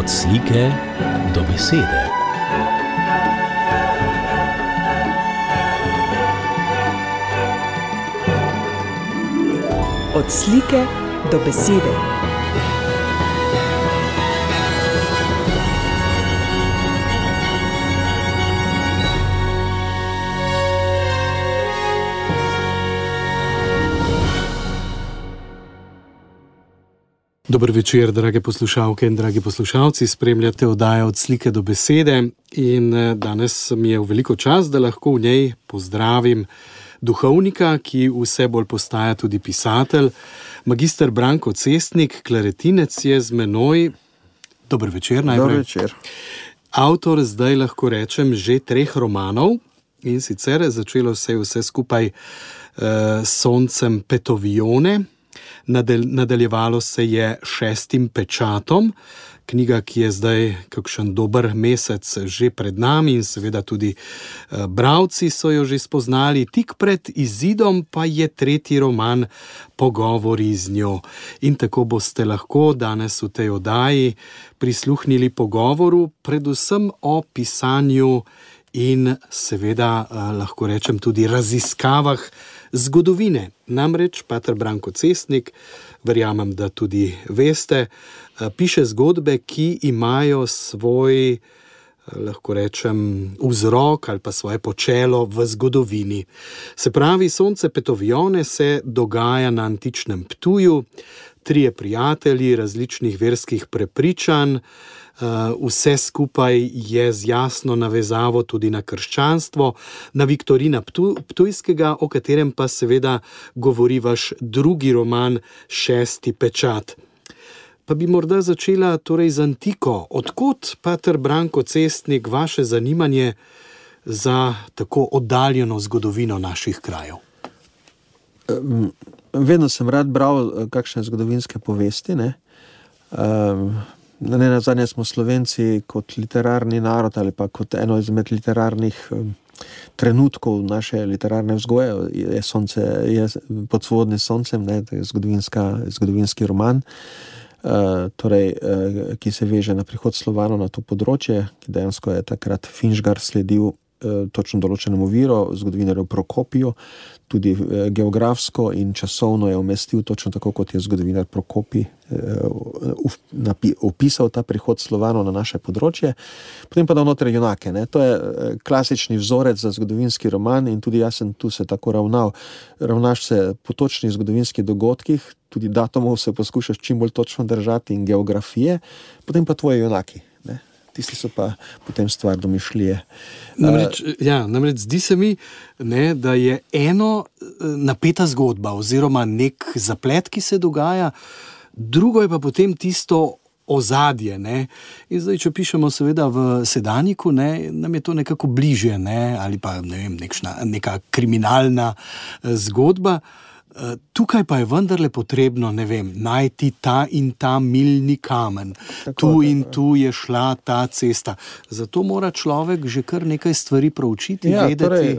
Od slike do besede. Od slike do besede. Dobro večer, drage poslušalke in dragi poslušalci. Spremljate oddajo od slike do besede. In eh, danes mi je v veliko čas, da lahko v njej pozdravim duhovnika, ki vse bolj postaja tudi pisatelj. Magistr Branko Cestnik, klaretinec je z menoj. Dobro večer, najprej. Dobro večer. Avtor zdaj lahko rečem že treh romanov in sicer začelo se je vse skupaj uh, s Soncem Petovione. Nadal, nadaljevalo se je šestim pečatom, knjiga, ki je zdaj kakšen dober mesec že pred nami, in seveda tudi uh, bralci so jo že spoznali. Tik pred izidom pa je tretji roman Pogovori z njo. In tako boste lahko danes v tej oddaji prisluhnili pogovoru, predvsem o pisanju in seveda uh, lahko rečem tudi raziskavah zgodovine. Namreč Pater Branko Cestnik, verjamem, da tudi veste, eh, piše zgodbe, ki imajo svoj, eh, lahko rečem, vzrok ali pa svoje počelo v zgodovini. Se pravi, Sonce Petovione se dogaja na antičnem Ptuju, trije prijatelji različnih verskih prepričanj. Uh, vse skupaj je z jasno navezavo tudi na krščanstvo, na Viktorina Ptu, Ptujskega, o katerem pa seveda govori vaš drugi roman, Šesti pečat. Pa bi morda začela torej z antiko. Odkot, Pater Branko Cestnik, vaše zanimanje za tako oddaljeno zgodovino naših krajev? Um, vedno sem rad bral kakšne zgodovinske povesti. Ne? Um, Na ne nazadnje smo Slovenci kot literarni narod ali pa kot eno izmed literarnih trenutkov naše literarne vzgoje, je, sonce, je pod svodnim soncem, ne, zgodovinski roman, uh, torej, uh, ki se veže na prihod Slovano na to področje, ki dejansko je takrat Finžgar sledil točno določenemu viru, zgodovinarju Prokopiju, tudi uh, geografsko in časovno je umestil, točno tako kot je zgodovinar Prokopij opisal ta prihod Slovano na naše področje, potem pa da vnotraj junake. Ne. To je klasični vzorec za zgodovinski roman in tudi jaz sem tu se tako ravnal. Ravnaš se po točnih zgodovinskih dogodkih, tudi datumov se poskušaš čim bolj točno držati in geografije, potem pa tvoje junaki. Tisti so pa potem stvar domišljije. Namreč, ja, namreč zdi se mi, ne, da je eno napeta zgodba, oziroma nek zaplet, ki se dogaja, drugo je pa potem tisto ozadje. Ne? In zdaj, če pišemo, seveda v sedanjiku, ne, nam je to nekako bliže, ne? ali pa ne vem, nekšna, neka kriminalna eh, zgodba. Eh, tukaj pa je vendarle potrebno vem, najti ta in ta milni kamen, Tako, tu in tu je šla ta cesta. Zato mora človek že kar nekaj stvari proučiti. Ja, torej,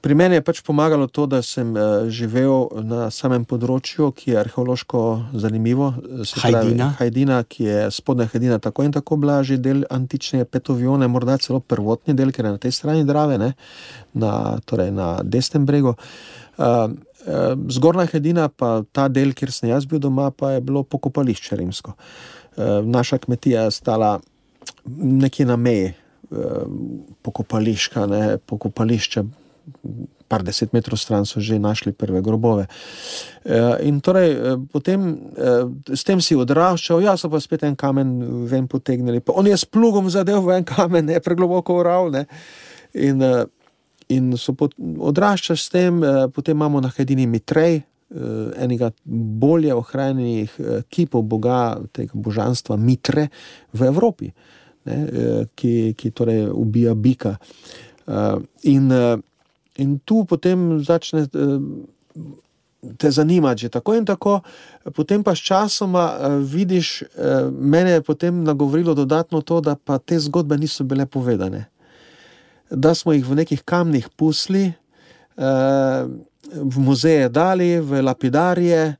Pri meni je pač pomagalo to, da sem uh, živel na samem področju, ki je arheološko zanimivo. Hajdina. Pravi, Hajdina, ki je spodnja Hajdina, tako in tako bila že del antične Petovione, morda celo prvotni del, ker je na tej strani Drave, ne, na, torej na desnem bregu. Uh, zgornja Hajdina, pa ta del, kjer sem jaz bil doma, pa je bilo pokopališče rimsko. Uh, naša kmetija je stala nekje na meji. Pokopališča, ne, pokopališča, par deset metrov stran so že našli prve grobove. In torej, potem s tem si odraščal, jaz pa spet en kamen ven potegnili. Pa on je s plugom zadev v en kamen, ne pregloboko ural. Ne. In, in so odraščaš s tem, potem imamo na Hedini Mitrej. Enega bolje ohranjenih kipov Boga, tega božanstva Mitre v Evropi, ne, ki, ki torej ubija bika. In In tu potem začne eh, te zanimati, že tako in tako, potem pa s časoma eh, vidiš, eh, mene je potem nagovorilo dodatno to, da pa te zgodbe niso bile povedane. Da smo jih v nekih kamnih pusli, v muzeje dali, v lapidarije,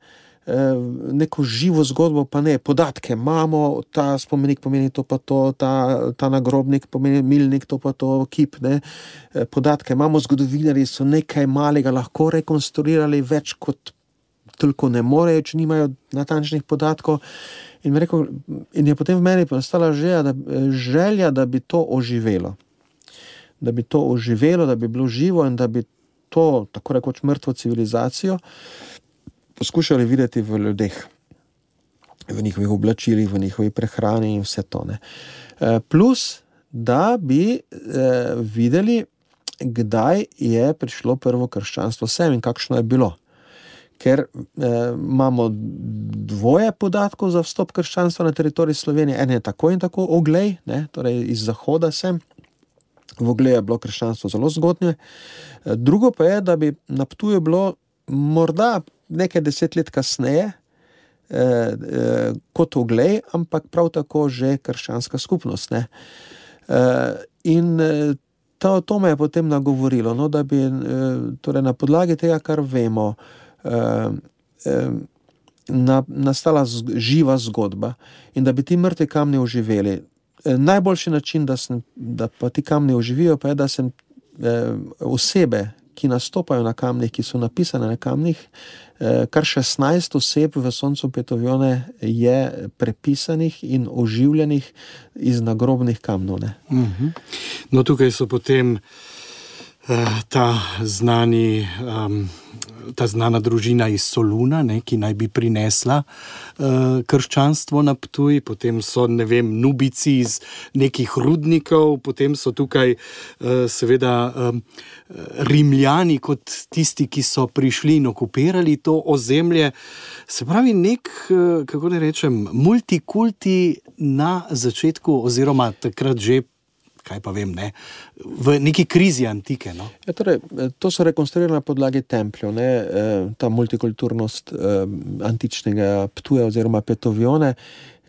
neko živo zgodbo, pa ne, podatke imamo, ta spomenik pomeni to, pa to, ta, ta nagrobnik pomeni milnik, to pa to, kip. Ne. Podatke imamo, zgodovinari so nekaj malega lahko rekonstruirali, več kot toliko ne morejo, če nimajo natančnih podatkov. In, rekel, in je potem v meni nastala želja da, želja, da bi to oživelo. Da bi to oživelo, da bi bilo živo in da bi to, tako rekoč, mrtvo civilizacijo poskušali videti v ljudeh, v njihovih oblačilih, v njihovi prehrani in vse to. Eh, plus, da bi eh, videli, kdaj je prišlo prvo krščanstvo sem in kakšno je bilo ker eh, imamo dvoje podatkov za vstop krščanstva na teritorij Slovenije. En je tako in tako oglej, ne, torej iz zahoda sem. V ogleju je bilo krščanstvo zelo zgodnje. Drugo pa je, da bi na Ptuju bilo morda nekaj deset let kasneje eh, eh, kot oglej, ampak prav tako že krščanska skupnost. Eh, in eh, to, to me je potem nagovorilo, no, da bi eh, torej na podlagi tega, kar vemo, eh, uh, na, nastala z, živa zgodba in da bi ti mrtvi kamni oživeli. Uh, najboljši način, da, sem, da pa ti kamni oživijo, pa je, da se uh, osebe, ki nastopajo na kamnih, ki so napisane na kamnih, uh, kar 16 oseb v Soncu Petovjone je prepisanih in oživljenih iz nagrobnih kamnov. Uh mhm. -huh. No, tukaj so potem. Eh, ta, znani, um, ta znana družina iz Soluna, ne, ki naj bi prinesla uh, krščanstvo na Ptuj, potem so ne vem, nubici iz nekih rudnikov, potem so tukaj uh, seveda um, rimljani kot tisti, ki so prišli in okupirali to ozemlje. Se pravi, nek, kako ne rečem, multikulti na začetku, oziroma takrat že kaj pa vem, ne, v neki krizi antike. No? Ja, torej, to so rekonstruirali na podlagi templjev, eh, ta multikulturnost eh, antičnega Ptuja oziroma Petovione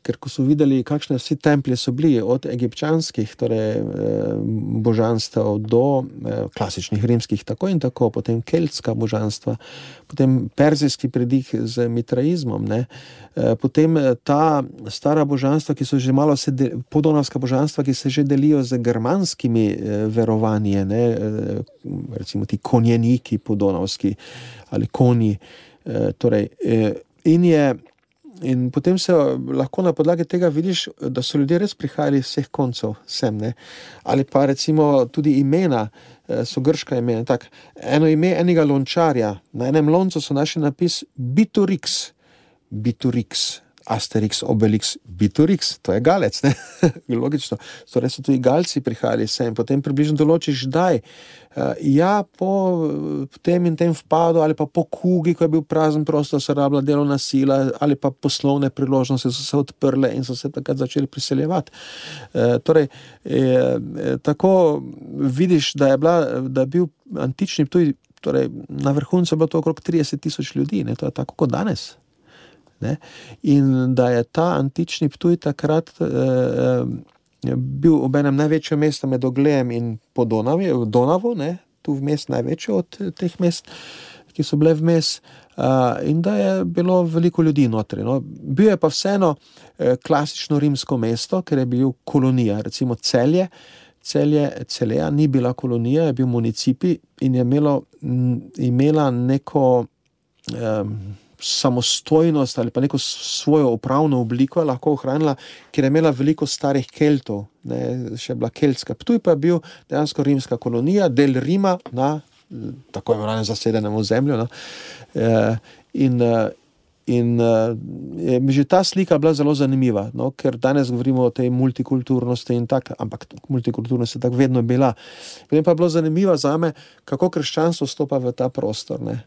ker ko so videli, kakšne vsi templje so bili, od egipčanskih torej, eh, božanstev do eh, klasičnih rimskih, tako in tako, potem keltska božanstva, potem perzijski predih z mitraizmom, ne, eh, potem ta stara božanstva, ki so že malo se, podonovska božanstva, ki se že delijo z germanskimi verovanji, ne, recimo ti konjeniki podonovski ali konji. Torej, in je In potem se lahko na podlagi tega vidiš, da so ljudje res prihajali iz vseh koncev sem. Ne? Ali pa recimo tudi imena, eh, so grška imena. Tak, eno ime enega lončarja, na enem loncu so našli napis Biturix. Biturix. Asterix, Obelix, Biturix, to je Galec, ne? logično. Torej so tudi Galci prihajali sem, potem približno določiš, da je. Uh, ja, po tem in tem vpadu, ali pa po kugi, ko je bil prazen prostor, se rabila delovna sila, ali pa poslovne priložnosti so se odprle in so se takrat začeli priseljevati. Uh, torej, eh, tako vidiš, da je, bila, da je bil antični tudi, torej, na vrhuncu je bilo to okrog 30 tisoč ljudi, ne? to je tako kot danes. Ne? In da je ta antični Ptuj takrat eh, eh bil ob enem največjem mestu med Oglejem in Donavu, tu vmes največje od teh mest, ki so bile vmes. Uh, in da je bilo veliko ljudi notri. No. Bil je pa vseeno eh, klasično rimsko mesto, ker je bil kolonija, recimo celje. Celje, Celeja ni bila kolonija, je bil municipi in je imelo, m, imela neko. Um, samostojnost ali pa neko svojo upravno obliko lahko ohranila, ker je imela veliko starih Keltov, ne, še bila Keltska. Tu pa je bil dejansko rimska kolonija, del Rima na tako imenovanem zasedenem ozemlju. E, in, e, in e, že ta slika je bila zelo zanimiva, no, ker danes govorimo o tej multikulturnosti in tako, ampak multikulturnost je tako vedno bila. Potem pa je bilo zanimivo za me, kako krščanstvo stopa v ta prostor. Ne.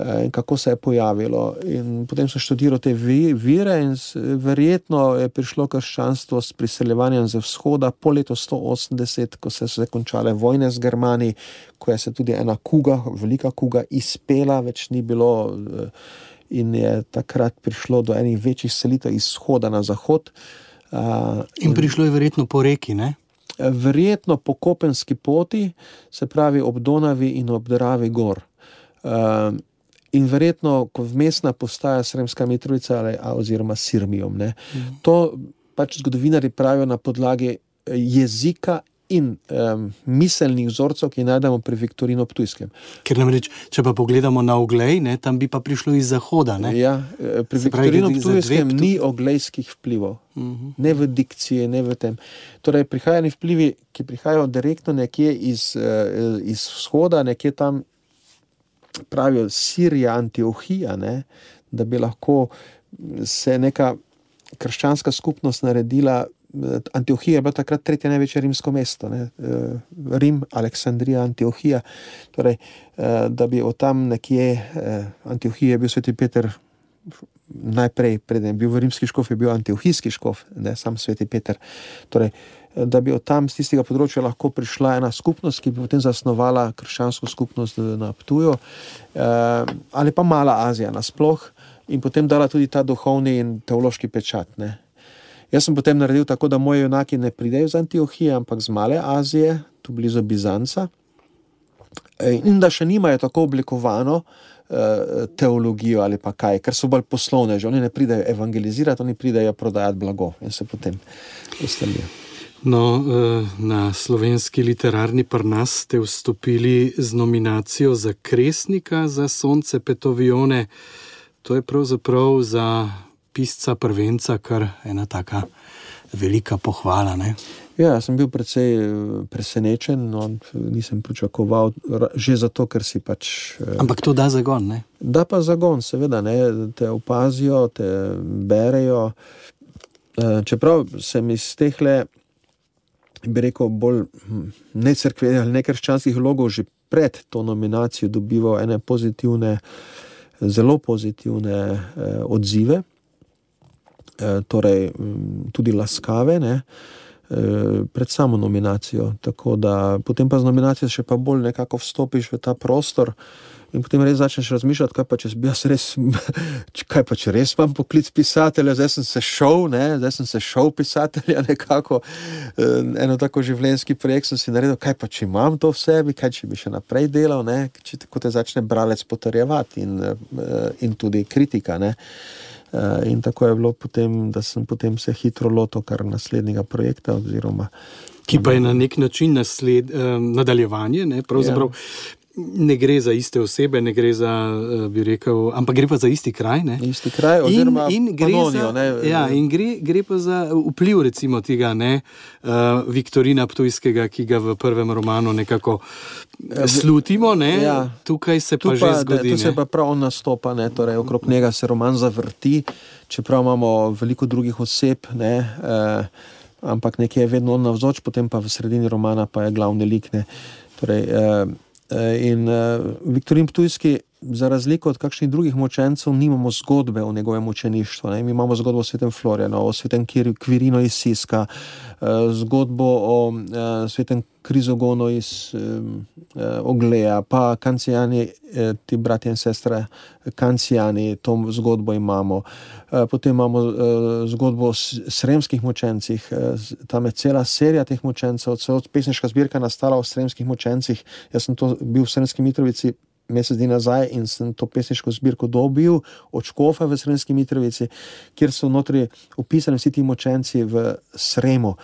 Eh, in kako se je pojavilo. In potem sem študiral te vire, in verjetno je prišlo krščanstvo s priseljevanjem z vzhoda po letu 180, ko so se končale vojne z Germani, ko je se tudi ena kuga, velika kuga, izpela, več ni bilo. Eh, in je takrat prišlo do enih večjih selitev iz vzhoda na zahod. Uh, in prišlo je verjetno po reki, ne? Verjetno po kopenski poti, se pravi ob Donavi in ob Dravi gor. Uh, in verjetno kot vmesna postaja Sremska Mitrovica ali, oziroma Sirmijom. Mm. To pač zgodovinari pravijo na podlagi jezika in um, miselnih vzorcev, ki jih najdemo pri Viktorinu Ptujskem. Ker namreč, če pa pogledamo na oglej, ne, tam bi pa prišlo iz zahoda. Ne? Ja, eh, pri Viktorinu Ptujskem ni oglejskih vplivov, uh mhm. -huh. ne v dikciji, ne v tem. Torej, prihajajo vplivi, ki prihajajo direktno nekje iz, uh, iz vzhoda, nekje tam pravijo Sirija, Antiohija, ne, da bi lahko se neka krščanska skupnost naredila Antiohija je bila takrat tretje največje rimsko mesto, ne? Eh, Rim, Aleksandrija, Antiohija. Torej, eh, da bi od tam nekje, eh, Antiohija je bil sveti Peter. Najprej, preden je bil v rimski škof, je bil antiohijski škof, ne sam sveti Peter. Torej, da bi od tam z tistega področja lahko prišla ena skupnost, ki bi potem zasnovala krščansko skupnost na Ptuju, ali pa Mala Azija nasploh, in potem dala tudi ta duhovni in teološki pečat. Ne. Jaz sem potem naredil tako, da moji junaki ne pridejo iz Antiohije, ampak z Male Azije, tu blizu Bizanca, e, in da še nimajo tako oblikovano uh, teologijo ali pa kaj, ker so bolj poslovne, že oni ne pridejo evangelizirati, oni pridejo prodajati blago in se potem ustalijo. No, e, na slovenski literarni prnas ste vstopili z nominacijo za Kresnika za Sonce Petovione. To je pravzaprav za pisca prvenca, kar ena taka velika pohvala. Ne? Ja, sem bil precej eh, presenečen, no, nisem pričakoval, že zato, ker si pač. Eh, Ampak to da zagon. Ne? Da pa zagon, seveda, ne, te opazijo, te berejo. Eh, čeprav sem iz teh le, bi rekel, bolj hm, ne crkve ali ne krščanskih logov, že pred to nominacijo dobival ene pozitivne, zelo pozitivne eh, odzive. Eh, torej tudi laskave, ne, eh, pred samo nominacijo. Tako da potem pa z nominacijo še pa bolj nekako vstopiš v ta prostor. In potem res začneš razmišljati, kaj pa če bi jaz res, kaj pa če res imam poklic pisatelja, zdaj sem se šel, ne, zdaj sem se šel pisatelja nekako, eh, eno tako življenjski projekt sem si naredil, kaj pa če imam to v sebi, kaj če bi še naprej delal, ne, če te začne bralec potrjevati in, in tudi kritika, ne. Eh, in tako je bilo potem, da sem potem se hitro lotil kar naslednjega projekta. Oziroma, Ki pa je na nek način nasled, eh, nadaljevanje, ne? pravzaprav ja ne gre za iste osebe, ne gre za, eh, bi rekel, ampak gre pa za isti kraj. Ne? Isti kraj, oziroma in, in gre Panonijo, za, ja, in gre, gre pa za vpliv recimo tega ne, uh, Viktorina Ptujskega, ki ga v prvem romanu nekako eh, slutimo. Ne? Ja. Tukaj se pa, pa že zgodi. Tu se pa prav nastopa, ne? torej okrog njega se roman zavrti, čeprav imamo veliko drugih oseb. Ne? Uh, Ampak nekje je vedno on navzoč, potem pa v sredini romana pa je glavni lik. Torej, eh, Eh, in uh, Viktorin Ptujski, za razliko od kakšnih drugih močencev, nimamo zgodbe o njegovem učeništvu. Ne? Mi imamo zgodbo o svetem Florianu, o svetem Kvirinu iz Siska, uh, zgodbo o uh, svetem Krizogonu iz uh, Ogleja, pa Kancijani, ti bratje in sestre, Kancijani, to zgodbo imamo. Potem imamo zgodbo o sremskih močencih, tam je cela serija teh močencev, celo pesniška zbirka nastala o sremskih močencih. Jaz sem bil v Sremski Mitrovici mesec dni nazaj in sem to pesniško zbirko dobil od Škofa v Sremski Mitrovici, kjer so notri upisani vsi ti močenci v Sremu.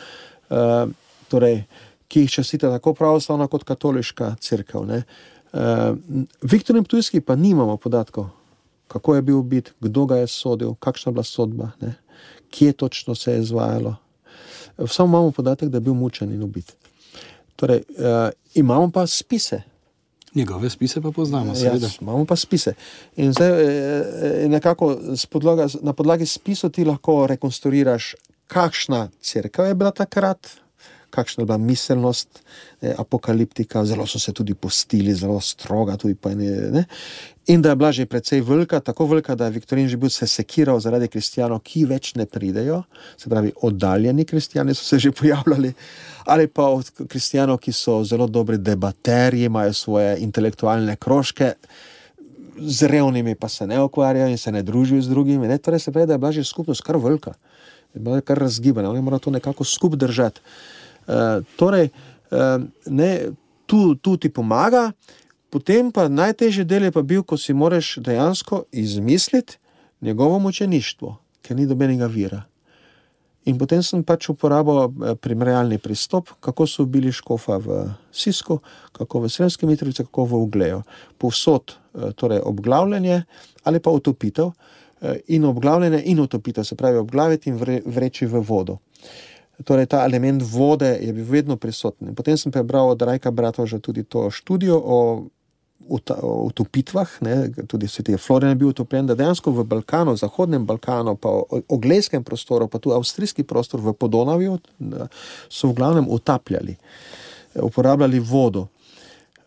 Uh, torej, ki jih častita tako pravoslavna kot katoliška crkva. Uh, Viktor in Ptujski pa nimamo podatkov, kako je bil ubit, kdo ga je sodil, kakšna je bila sodba, ne? kje točno se je izvajalo. Samo imamo podatek, da je bil mučen in ubit. Torej, uh, imamo pa spise. Njegove spise pa poznamo, ja, seveda. Imamo pa spise. In zdaj, nekako podloga, na podlagi spisov ti lahko rekonstruiraš, kakšna crkva je bila takrat, kakšna je bila miselnost, eh, apokaliptika, zelo so se tudi postili, zelo stroga. Ene, in da je bila že precej velika, tako velika, da je Viktorin že bil se sekiral zaradi kristijanov, ki več ne pridejo, se pravi, oddaljeni kristijani so se že pojavljali, ali pa od kristijanov, ki so zelo dobri debaterji, imajo svoje intelektualne krožke. Z revnimi pa se ne ukvarjajo in se ne družijo z drugimi. Ne? Torej, se pravi, da je bila že skupnost kar velika, je bila kar razgibana, oni morajo to nekako skupaj držati. Uh, torej, uh, ne, tu, tu ti pomaga, Potem pa najtežji del je pa bil, ko si moraš dejansko izmisliti njegovo mučeništvo, ker ni dobenega vira. In potem sem pač uporabil eh, primerjalni pristop, kako so bili škofa v Sisku, kako v Sremski Mitrovici, kako v Ugleju. Povsod, eh, torej obglavljanje ali pa utopitev eh, in obglavljanje in utopitev, se pravi obglaviti in vreči v vodo. Torej, ta element vode je bil vedno prisoten. Potem sem prebral od Rajka Bratoža tudi to študijo o utopitvah, ne, tudi Florian je bil utopljen, da dejansko v Balkanu, zahodnem Balkanu, pa v ogleskem prostoru, pa tudi avstrijski prostor v Podonavju, so v glavnem utapljali, uporabljali vodo.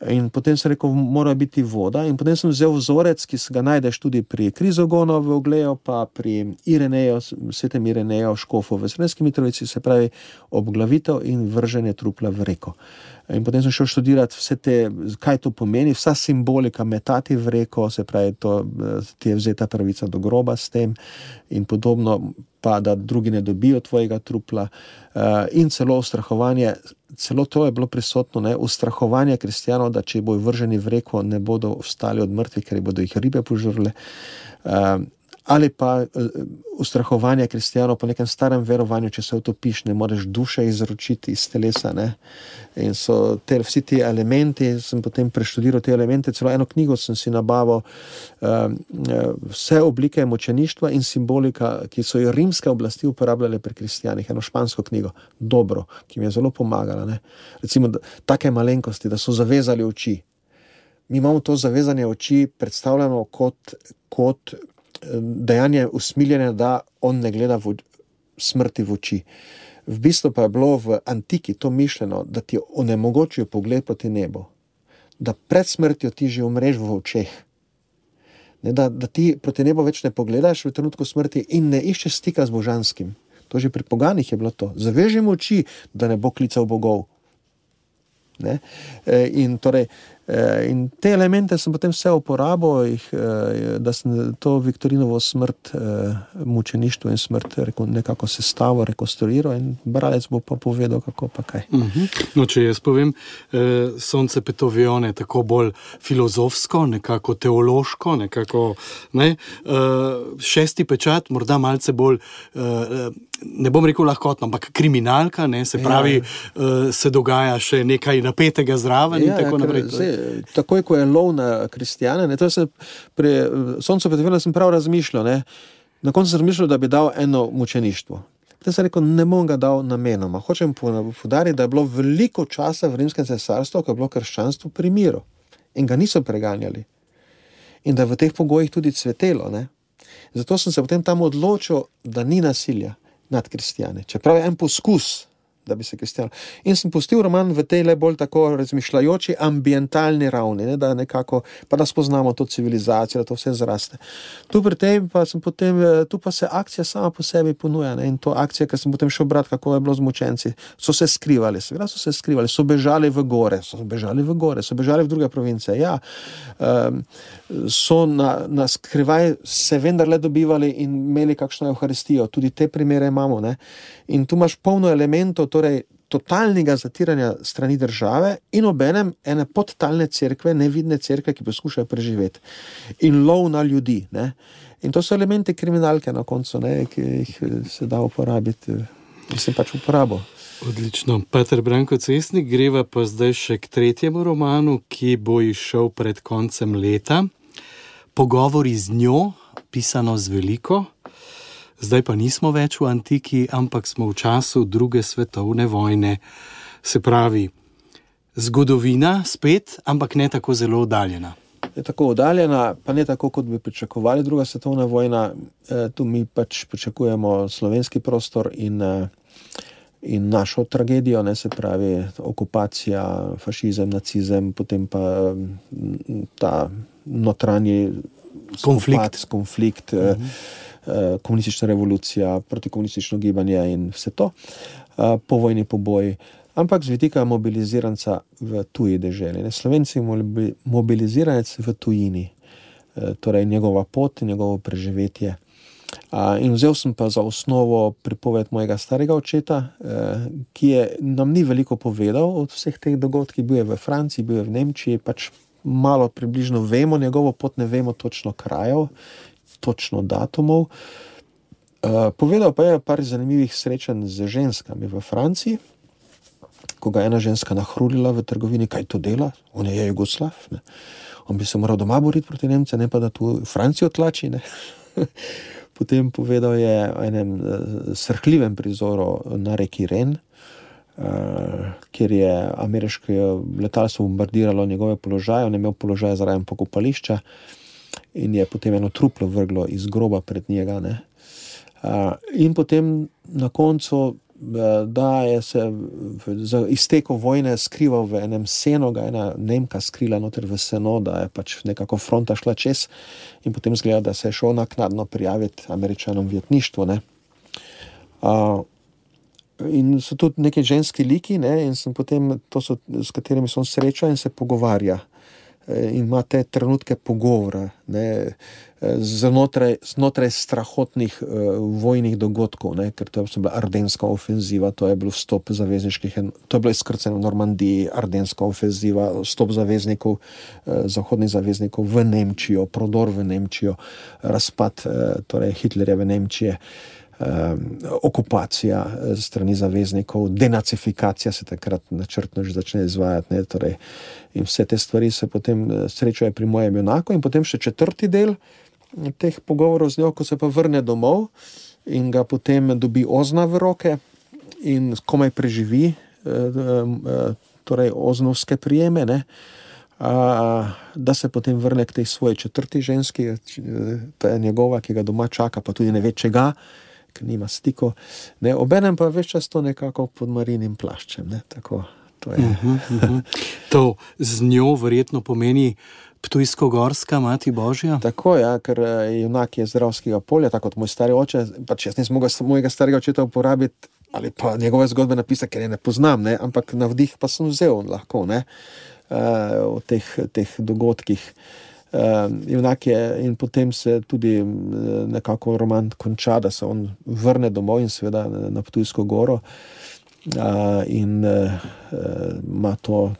In potem sem rekel, mora biti voda. In potem sem vzel vzorec, ki se ga najdeš tudi pri Krizogonu v Ogleju, pa pri Ireneju, svetem Ireneju, Škofu v Srednji Mitrovici, se pravi obglavitev in vrženje trupla v reko. In potem sem šel študirati vse te, kaj to pomeni, vsa simbolika metati v reko, se pravi, to, ti je vzeta pravica do groba s tem in podobno, pa da drugi ne dobijo tvojega trupla. Uh, in celo ustrahovanje, celo to je bilo prisotno, ne, ustrahovanje kristijanov, da če bojo vrženi v reko, ne bodo ostali od mrtvih, ker bodo jih ribe požrle. Ali pa uh, ustrahovanje kristijanov po nekem starem verovanju, če se utopiš, ne moreš duše izročiti iz telesa. Ne? In so te, vsi ti elementi, sem potem preštudiral te elemente, celo eno knjigo sem si nabavil, uh, vse oblike močeništva in simbolika, ki so jo rimske oblasti uporabljale pri kristijanih, eno špansko knjigo, dobro, ki mi je zelo pomagala. Ne? Recimo, da, take malenkosti, da so zavezali oči. Mi imamo to zavezanje oči predstavljeno kot, kot dejanje usmiljene, da on ne gleda v smrti v oči. V bistvu pa je bilo v antiki to mišljeno, da ti onemogočijo pogled proti nebu, da pred smrtjo ti že umreš v očeh. Ne, da, da ti proti nebu več ne pogledaš v trenutku smrti in ne iščeš stika z božanskim. To že pri poganih je bilo to. Zavežimo oči, da ne bo klical bogov. E, in torej, Eh, in te elemente sem potem vse uporabil, eh, da sem to Viktorinovo smrt, eh, mučeništvo in smrt nekako sestavil, rekonstruiral in bralec bo pa povedal, kako pa kaj. Uh mhm. -huh. no, če jaz povem, eh, sonce Petovione, tako bolj filozofsko, nekako teološko, nekako ne, eh, šesti pečat, morda malce bolj. Eh, ne bom rekel lahkotno, ampak kriminalka, ne, se pravi, ja. uh, se dogaja še nekaj napetega zraven. Ja, tako, ja, zdaj, tako je, ko je lov na kristijane. Pri Soncu Petrina sem prav razmišljal. Ne, na koncu sem razmišljal, da bi dal eno mučeništvo. Potem sem rekel, ne bom ga dal namenoma. Hočem podariti, da je bilo veliko časa v rimskem cesarstvu, ko je bilo krščanstvo pri miru in ga niso preganjali. In da je v teh pogojih tudi cvetelo. Ne. Zato sem se potem tam odločil, da ni nasilja nad kristijane. Čeprav je en poskus, da bi se kristijani. In sem pustil roman v tej le bolj tako razmišljajoči, ambientalni ravni, ne, da nekako pa da spoznamo to civilizacijo, da to vse zraste. Tu pri tem pa, potem, eh, tu pa se akcija sama po sebi ponuja. Ne, in to akcija, ker sem potem šel brati, kako je bilo z mučenci, so se skrivali, seveda so se skrivali, so bežali v gore, so bežali v gore, so bežali v druge province. Ja, um, so na, na skrivaj se vendarle dobivali in imeli kakšno evharistijo, tudi te primere imamo. Ne. In tu imaš polno elementov, torej totalnega zatiranja strani države in obenem ene podtalne cerkve, nevidne cerkve, ki poskušajo preživeti. In lov na ljudi. Ne? In to so elementi kriminalke na koncu, ne? ki jih se da uporabiti, in se pač uporabo. Odlično. Peter Branko Cestnik, greva pa zdaj še k tretjemu romanu, ki bo išel pred koncem leta. Pogovori z njo, pisano z veliko. Zdaj pa nismo več v antiki, ampak smo v času druge svetovne vojne. Se pravi, zgodovina spet, ampak ne tako zelo oddaljena. Je tako oddaljena, pa ne tako, kot bi pričakovali druga svetovna vojna. E, tu mi pač pričakujemo slovenski prostor in, e, in našo tragedijo, ne se pravi okupacija, fašizem, nacizem, potem pa ta notranji konflikt. konflikt uh -huh. Eh, komunistična revolucija, protikomunistično gibanje in vse to, eh, povojni poboji. Ampak z vidika mobiliziranca v tuji državi. Slovenci je mobiliziranec v tujini, eh, torej njegova pot, njegovo preživetje. In vzel sem pa za osnovo pripoved mojega starega očeta, ki je nam ni veliko povedal od vseh teh dogodkov, bil je v Franciji, bil je v Nemčiji, pač malo približno vemo njegovo pot, ne vemo točno krajev, točno datumov. Uh, povedal pa je par zanimivih srečanj z ženskami v Franciji, ko ga je ena ženska nahrulila v trgovini, kaj to dela, on je Jugoslav. Ne. On bi se moral doma boriti proti Nemcem, ne pa da tu Francijo tlači. Potem povedal je o enem uh, srhljivem prizoru na reki Ren, uh, kjer je ameriško letalstvo bombardiralo njegove položaje, on je imel položaj zaradi pokopališča in je potem eno truplo vrglo iz groba pred njega. Uh, in potem na koncu da je se za izteko vojne skrival v enem senu, ga je ena Nemka skrila noter v seno, da je pač nekako fronta šla čez in potem zgleda, da se je šel naknadno prijaviti američanom vjetništvo. Ne. Uh, in so tudi neki ženski liki, ne, in sem potem, so, s katerimi sem srečal in se pogovarja. In ima te trenutke pogovora, ne, znotraj, znotraj strahotnih uh, vojnih dogodkov, ne, ker to je bila ardenska ofenziva, to je bil vstop zavezniških, to je bilo izkrceno v Normandiji, ardenska ofenziva, vstop zaveznikov, uh, zahodnih zaveznikov v Nemčijo, prodor v Nemčijo, razpad uh, torej Hitlerjeve Nemčije. Okupacija strani zaveznikov, denacifikacija se takrat načrtno že začne izvajati. Ne, torej, in vse te stvari se potem srečajo pri mojem junaku, in potem še četrti del, teh pogovorov z njo, ko se pa vrne domov in ga potem dobi ozna v roke in komaj preživi, eh, eh, torej oznovske prijeme, ne, da se potem vrne k tej svoji četrti ženski, to je njegova, ki ga doma čaka, pa tudi ne ve čega. Ker nima stiko, obenem pa več čas to nekako pod marinim plaščem. Ne? Tako, to, uh -huh, uh -huh. to z njo verjetno pomeni Ptujsko-gorska, mati Božja. Tako je, ja, ker je junak je zdravskega polja, tako kot moj stari oče. Pač jaz nisem mogel mojega starega očeta uporabiti ali pa njegove zgodbe napisati, ker je ne poznam, ne? ampak na vdih pa sem vzel lahko ne? uh, v teh, teh dogodkih. Uh, je, in potem se tudi nekako roman konča, da se on vrne domov in seveda na Ptujsko goro in ima uh, to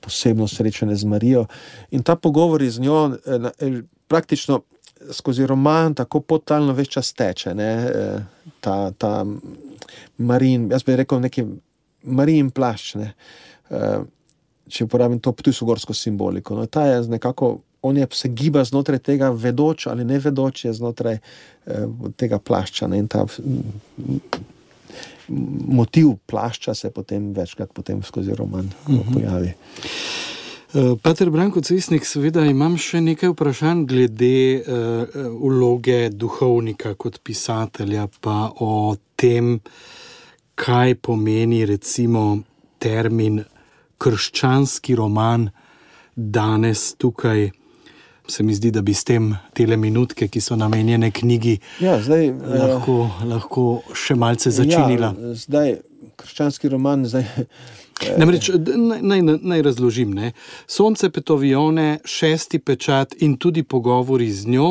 posebno srečanje z Marijo. In ta pogovor z njo eh, eh, praktično skozi roman tako potalno več čas teče. Ne? Eh, ta, ta Marin, jaz bi rekel, neki Marijin plašč. Ne? Če uporabim to ptujsko-gorsko simboliko. No, ta je nekako, on je se giba znotraj tega, vedoč ali ne vedoč, je znotraj eh, tega plašča. Ne? In ta motiv plašča se potem večkrat potem skozi roman uh mhm. -huh. pojavi. Uh, Pater Branko Cesnik, seveda imam še nekaj vprašanj glede uh, vloge duhovnika kot pisatelja, pa o tem, kaj pomeni recimo termin krščanski roman danes tukaj se mi zdi, da bi s tem tele minutke, ki so namenjene knjigi, ja, zdaj, lahko, uh, lahko še malce začinila. Ja, zdaj, krščanski roman. Zdaj, eh, Namreč, naj, naj, naj razložim. Ne? Sonce Petovione, šesti pečat in tudi pogovori z njo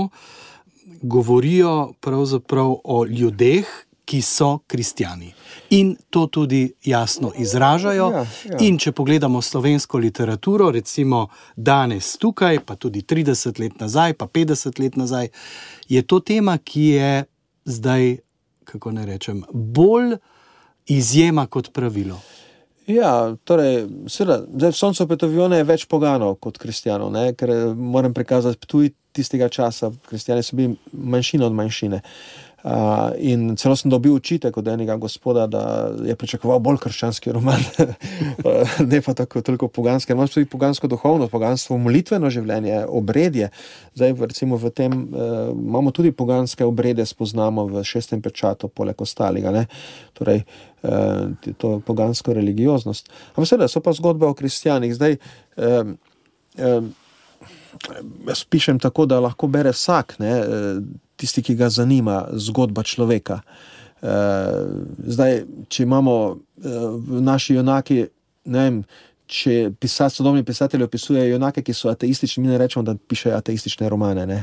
govorijo pravzaprav o ljudeh, ki so kristijani. In to tudi jasno izražajo. Ja, ja. In če pogledamo slovensko literaturo, recimo danes tukaj, pa tudi 30 let nazaj, pa 50 let nazaj, je to tema, ki je zdaj, kako ne rečem, bolj izjema kot pravilo. Ja, torej, seveda, zdaj v Soncu Petovijone je več poganov kot kristijanov, ker moram prikazati, tudi tistega časa kristijani so bili manjšina od manjšine. Uh, in celo sem dobil učitek od enega gospoda, da je pričakoval bolj krščanski roman, ne pa tako toliko poganski. Imamo tudi pogansko duhovno, pogansko molitveno življenje, obredje. Zdaj, recimo, v tem uh, imamo tudi poganske obrede, spoznamo v šestem pečatu, poleg ostalega. Ne? Torej, uh, to je pogansko religioznost. Ampak seveda so pa zgodbe o kristijanih. Zdaj, um, um, Jaz pišem tako, da lahko bere vsak, ne, tisti, ki ga zanima zgodba človeka. Uh, zdaj, če imamo uh, naši junaki, ne vem, če pisatelji, sodobni pisatelji opisujejo junake, ki so ateistični, mi ne rečemo, da pišejo ateistične romane. Ne?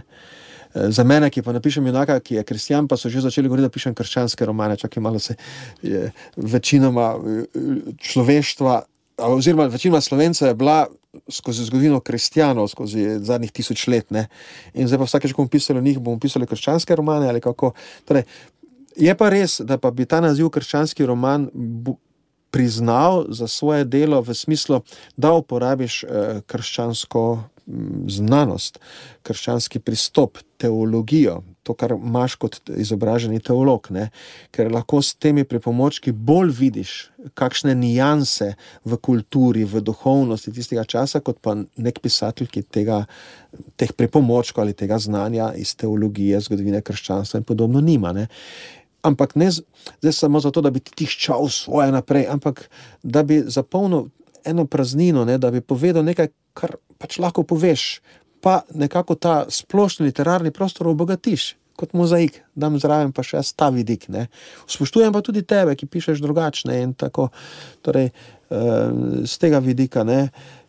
Eh, za mene, ki pa napišem junaka, ki je kristjan, pa so že začeli govoriti, da pišem krščanske romane, čakaj malo se je, večinoma človeštva oziroma večina slovencev je bila skozi zgodovino kristijanov, skozi zadnjih tisoč let. Ne? In zdaj pa vsakeč, ko bomo pisali o njih, bomo pisali krščanske romane ali kako. Torej, je pa res, da pa bi ta naziv krščanski roman. Priznal za svoje delo, v smislu, da uporabiš eh, krščansko znanost, krščanski pristop, teologijo, to, kar imaš kot izobraženi teolog, ne? ker lahko s temi pripomočki bolj vidiš, kakšne nijanse v kulturi, v duhovnosti tistega časa, kot pa nek pisatelj, ki tega, teh pripomočkov ali tega znanja iz teologije, zgodovine krščanstva in podobno nima. Ne? Ampak ne zdaj samo zato, da bi ti tiščal svoje naprej, ampak da bi zapolnil eno praznino, ne? da bi povedal nekaj, kar pač lahko poveš, pa nekako ta splošni literarni prostor obogatiš. Kot mozaik, da zraven pa še ta vidik. Ne. Spoštujem pa tudi tebe, ki pišeš drugačne in tako. Torej, z eh, tega vidika. Ne.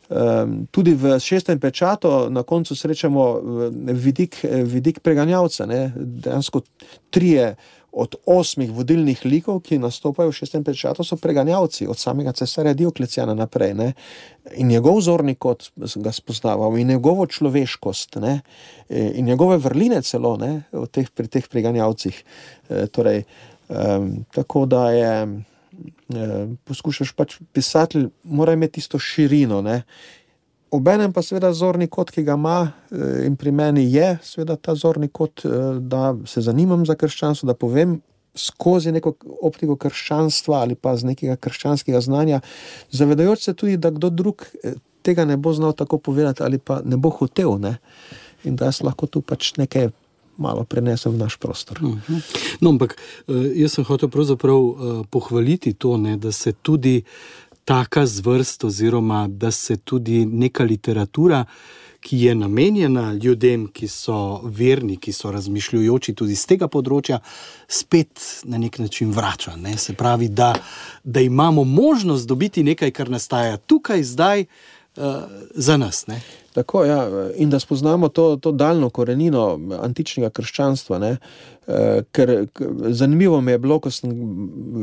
Eh, tudi v šestem pečatu na koncu srečamo eh, vidik, vidik preganjavca. Ne. Dejansko trije od osmih vodilnih likov, ki nastopajo v šestem pečatu, so preganjavci, od samega cesarja Dioklecijana naprej. Ne? In njegov zorni kot ga spoznaval, in njegovo človeškost, ne? in njegove vrline celo ne? teh, pri teh preganjavcih. E, torej, um, tako da je. Poskušaš pač pisati, mora imeti isto širino. Ne? Obenem pa seveda zorni kot, ki ga ima eh, in pri meni je, seveda ta zorni kot, eh, da se zanimam za krščanstvo, da povem skozi neko optiko krščanstva ali pa z nekega krščanskega znanja, zavedajoč se tudi, da kdo drug eh, tega ne bo znal tako povedati ali pa ne bo hotel. Ne? In da jaz lahko tu pač nekaj. Malo prenesem v naš prostor. Mhm. No, ampak jaz sem hotel pravzaprav pohvaliti to, ne, da se tudi taka zvrst, oziroma da se tudi neka literatura, ki je namenjena ljudem, ki so verni, ki so razmišljujoči tudi z tega področja, spet na nek način vrača. Ne? Se pravi, da, da imamo možnost dobiti nekaj, kar nastaja tukaj, zdaj. Uh, za nas. Ne? Tako, ja. In da spoznamo to, to daljno korenino antičnega krščanstva. Uh, ker, zanimivo mi je bilo, ko sem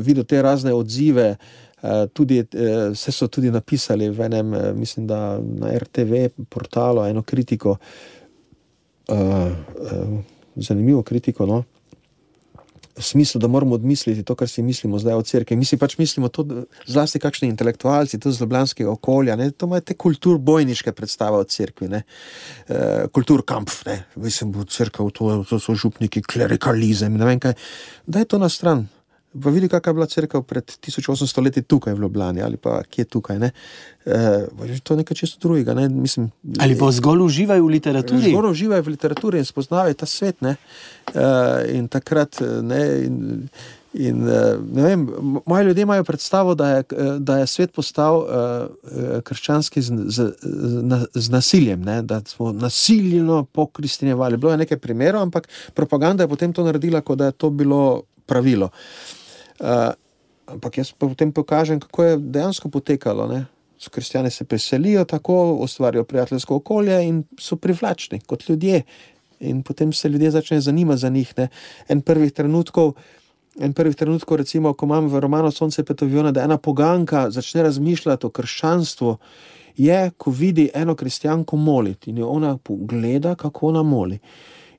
videl te razne odzive uh, Eh, tudi, eh, vse so tudi napisali v enem, eh, mislim, da na RTV portalu, eno kritiko, zanimivo kritiko. No? V smislu, da moramo odmisliti to, kar si mislimo zdaj o cerkvi. Mi si pač mislimo, da zlasti kakšni intelektualci, to z ljubljanskega okolja, ne, to imajo te kulturbojniške predstave o cerkvi, e, kulturkamp, ne, mislim, bo crkva, to, to so župniki, klerikalizem, ne vem kaj. Da je to na stran, Pa vidi, kakšna je bila crkva pred 1800 leti tukaj v Ljubljani ali pa kje tukaj. Ne? E, to je nekaj čisto drugega. Ne? Mislim, ali pa zgolj uživajo v literaturi. Zgolj uživajo v literaturi in spoznavajo ta svet. E, in takrat. Ne, in, In, vem, moji ljudje imajo predstavo, da je, da je svet postal uh, krščanski z, z, z, z nasiljem, ne? da smo nasilno pokristinjevali. Bilo je nekaj primerov, ampak propaganda je potem to naredila, kot da je to bilo pravilo. Uh, Uh, ampak jaz potem pokažem, kako je dejansko potekalo. Kristijani se preselijo tako, ustvarjajo prijateljsko okolje in so privlačni kot ljudje. In potem se ljudje začnejo zanimati za njih. Ne? En prvih trenutkov. En prvih trenutkov, recimo, ko imam v romanu Sonce Petoviona, da ena poganka začne razmišljati o krščanstvu, je, ko vidi eno kristijanko moliti in jo ona pogleda, kako ona moli.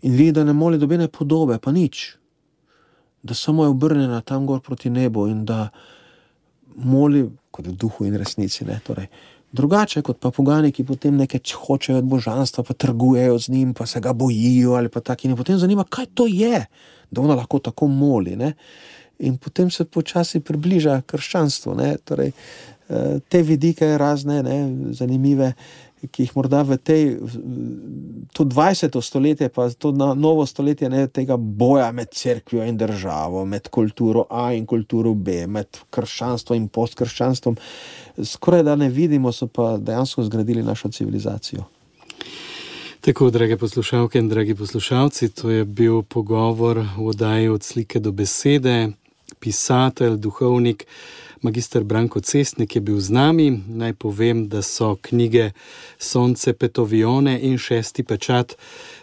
In vidi, da ne moli dobene podobe, pa nič, da samo je obrnjena tam gor proti nebu in da moli kot v duhu in resnici. Torej, drugače kot pa pogani, ki potem nekaj hočejo od božanstva, pa trgujejo z njim, pa se ga bojijo ali pa tako in potem zanima, kaj to je, da ona lahko tako moli. Ne? In potem se počasi približa krščanstvo. Torej, eh, te vidike razne, ne, zanimive ki jih morda v tej, to 20. stoletje, pa to novo stoletje, ne tega boja med crkvijo in državo, med kulturo A in kulturo B, med krščanstvom in postkrščanstvom, skoraj da ne vidimo, so pa dejansko zgradili našo civilizacijo. Tako, drage poslušalke in dragi poslušalci, to je bil pogovor v oddaji od slike do besede, pisatelj, duhovnik. Magistr Branko Cestnik je bil z nami. Naj povem, da so knjige Sonce Petovione in Šesti pečat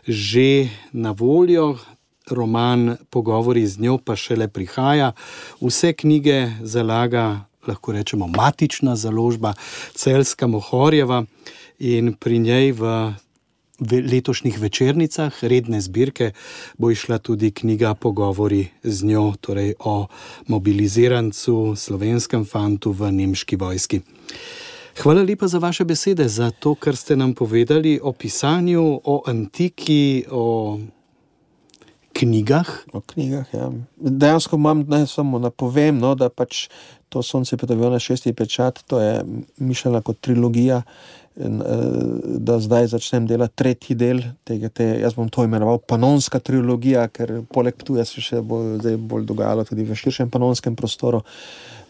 že na voljo, roman Pogovori z njo pa šele prihaja. Vse knjige zalaga lahko rečemo, matična založba Celska Mohorjeva in pri njej v letošnjih večernicah redne zbirke bo išla tudi knjiga Pogovori z njo, torej o mobilizirancu, slovenskem fantu v nemški vojski. Hvala lepa za vaše besede, za to, kar ste nam povedali o pisanju, o antiki, o knjigah. O knjigah ja. Dejansko imam, naj samo napovem, no, da pač to Sonce Petovjona šesti pečat, to je mišljena kot trilogija. In, da zdaj začnem delati tretji del tega, te, jaz bom to imenoval panonska trilogija, ker poleg tega se še bo bolj dogajalo tudi v širšem panonskem prostoru.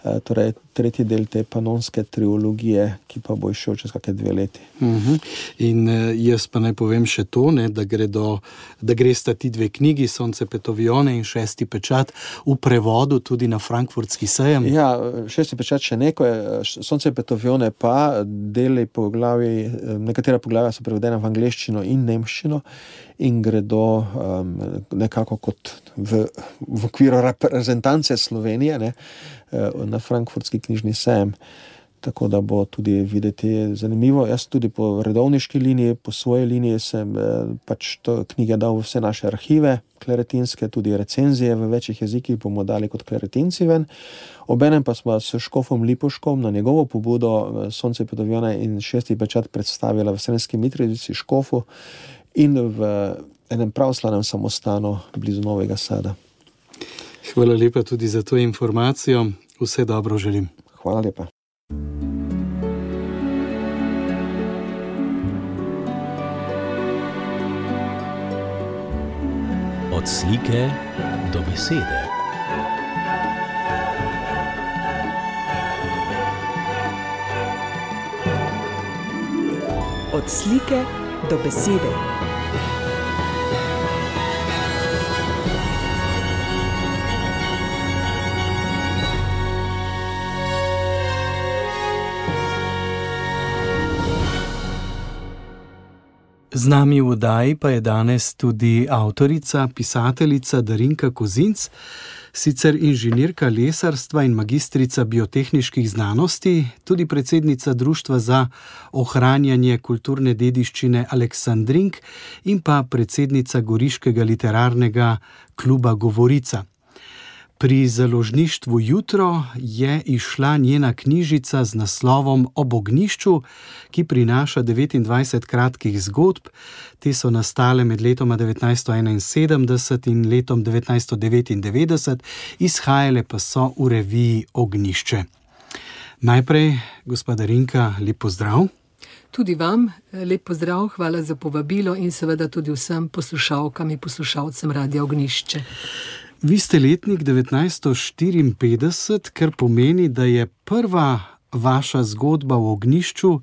Eh, torej tretji del te panonske trilogije, ki pa bo išel čez kakšne dve leti. Uh mhm. -huh. In eh, jaz pa naj povem še to, ne, da, gre do, da gre sta ti dve knjigi, Sonce Petovione in Šesti pečat, v prevodu tudi na Frankfurtski sejem. Ja, Šesti pečat še neko je, Sonce Petovione pa deli poglavi, nekatera poglavja so prevedena v angleščino in nemščino in gredo um, nekako kot v, v okviru reprezentance Slovenije ne, eh, na Frankfurtski knjižni sejem. Tako da bo tudi videti zanimivo. Jaz tudi po redovniški liniji, po svoji liniji sem eh, pač to knjige dal v vse naše arhive, kleretinske, tudi recenzije v večjih jezikih bomo dali kot kleretinci ven. Obenem pa smo s Škofom Lipoškom na njegovo pobudo eh, Sonce Pedovjone in šesti pečat predstavili v Srenski Mitrovici Škofu in v enem pravoslavnem samostanu blizu Novega Sada. Hvala lepa tudi za to informacijo. Vse dobro želim. Hvala lepa. Od slike do besede. Od slike do besede. Z nami v Udaji pa je danes tudi avtorica, pisateljica Darinka Kozinc, sicer inženirka lesarstva in magistrica biotehničnih znanosti, tudi predsednica Društva za ohranjanje kulturne dediščine Aleksandrink in pa predsednica Goriškega literarnega kluba Govorica. Pri založništvu Jutro je išla njena knjižica z naslovom Ob ognišču, ki prinaša 29 kratkih zgodb. Te so nastale med letoma 1971 in letom 1999, izhajale pa so v reviji Ognišče. Najprej, gospoda Rinka, lep pozdrav. Tudi vam lep pozdrav, hvala za povabilo in seveda tudi vsem poslušalkam in poslušalcem Radia Ognišče. Vi ste letnik 1954, kar pomeni, da je prva vaša zgodba v ognišču,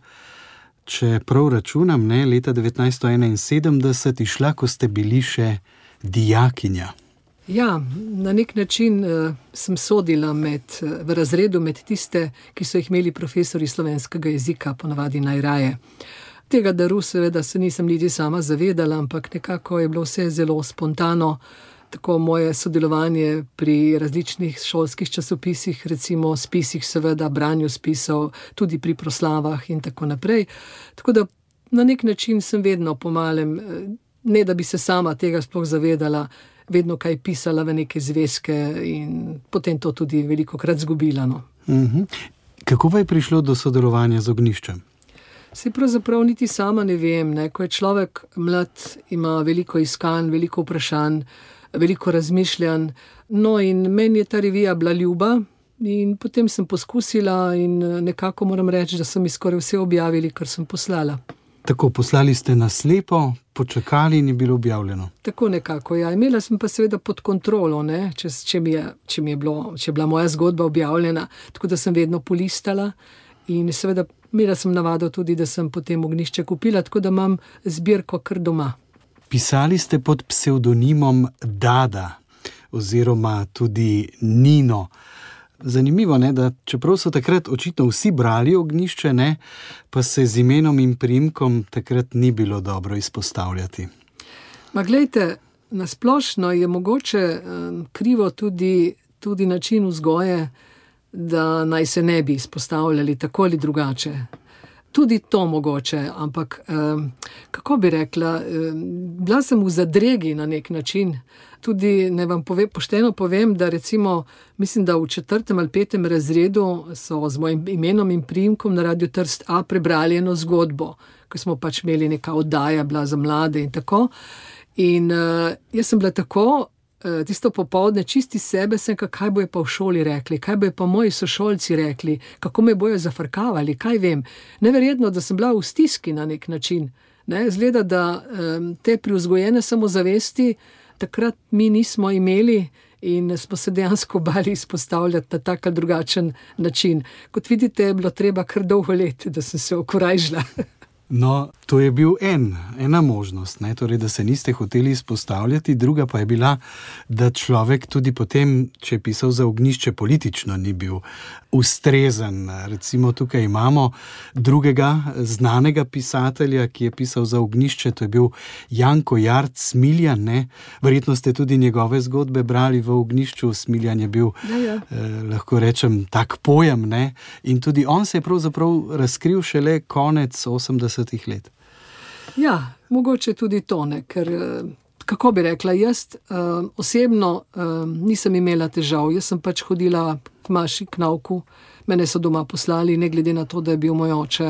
če prav računam, ne, leta 1971, išla, ko ste bili še dijakinja. Ja, na nek način uh, sem sodila med, uh, v razredu med tiste, ki so jih imeli profesori slovenskega jezika, ponavadi najraje. Tega daru, seveda, se nisem niti sama zavedala, ampak nekako je bilo vse zelo spontano tako moje sodelovanje pri različnih šolskih časopisih, recimo spisih, seveda, branju spisov, tudi pri proslavah in tako naprej. Tako da na nek način sem vedno pomalem, ne da bi se sama tega sploh zavedala, vedno kaj pisala v neke zvezke in potem to tudi veliko krat zgubila. No. Mhm. Kako pa je prišlo do sodelovanja z ogniščem? Se pravzaprav niti sama ne vem. Ne? Ko je človek mlad, ima veliko iskanj, veliko vprašanj veliko razmišljanj. No, in meni je ta revija bila ljuba, in potem sem poskusila, in eh, nekako moram reči, da so mi skoraj vse objavili, kar sem poslala. Tako poslali ste na slepo, počakali in je bilo objavljeno. Tako nekako. Ja. Imela sem pa seveda pod kontrolo, če, če, mi je, če mi je bilo, če je bila moja zgodba objavljena, tako da sem vedno polistala. In seveda, imela sem navado tudi, da sem potem ognišče kupila, tako da imam zbirko kar doma. Pisali ste pod psevdonimom Dada oziroma tudi Nino. Zanimivo je, da čeprav so takrat očitno vsi brali ognišče, ne, pa se z imenom in primkom takrat ni bilo dobro izpostavljati. Ma gledajte, nasplošno je mogoče krivo tudi, tudi način vzgoje da naj se ne bi izpostavljali tako ali drugače. Tudi to mogoče, ampak um, kako bi rekla, um, bila sem v zadregi na nek način. Tudi ne vam pove, pošteno povem, da recimo, mislim, da v četrtem ali petem razredu so z mojim imenom in primkom na Radio Trst A prebrali eno zgodbo, ki smo pač imeli neka oddaja, bila za mlade in tako. In uh, jaz sem bila tako tisto popoldne čisti sebe, sem rekel, kaj bojo pa v šoli rekli, kaj bojo pa moji sošolci rekli, kako me bojo zafrkavali, kaj vem. Neverjetno, da sem bila v stiski na nek način. Ne? Zgleda, da um, te priuzgojene samozavesti takrat mi nismo imeli. In smo se dejansko bali izpostavljati na tak ali drugačen način. Kot vidite, je bilo treba kar dolgo let, da sem se okorajžila. No, to je bil en, ena možnost, torej, da se niste hoteli izpostavljati, druga pa je bila, da človek tudi potem, če je pisal za ognišče, politično ni bil ustrezen. Recimo tukaj imamo drugega znanega pisatelja, ki je pisal za ognišče, to je bil Janko Jart Smiljan. Ne? Verjetno ste tudi njegove zgodbe brali v ognišču. Smiljan je bil, ja, ja. Eh, lahko rečem, tak pojem. Ne? In tudi on se je pravzaprav razkril šele konec 80-ih let. Ja, mogoče tudi to, ne? ker. Eh, kako bi rekla, jaz uh, osebno uh, nisem imela težav, jaz sem pač hodila k maši, k nauku, mene so doma poslali, ne glede na to, da je bil moj oče,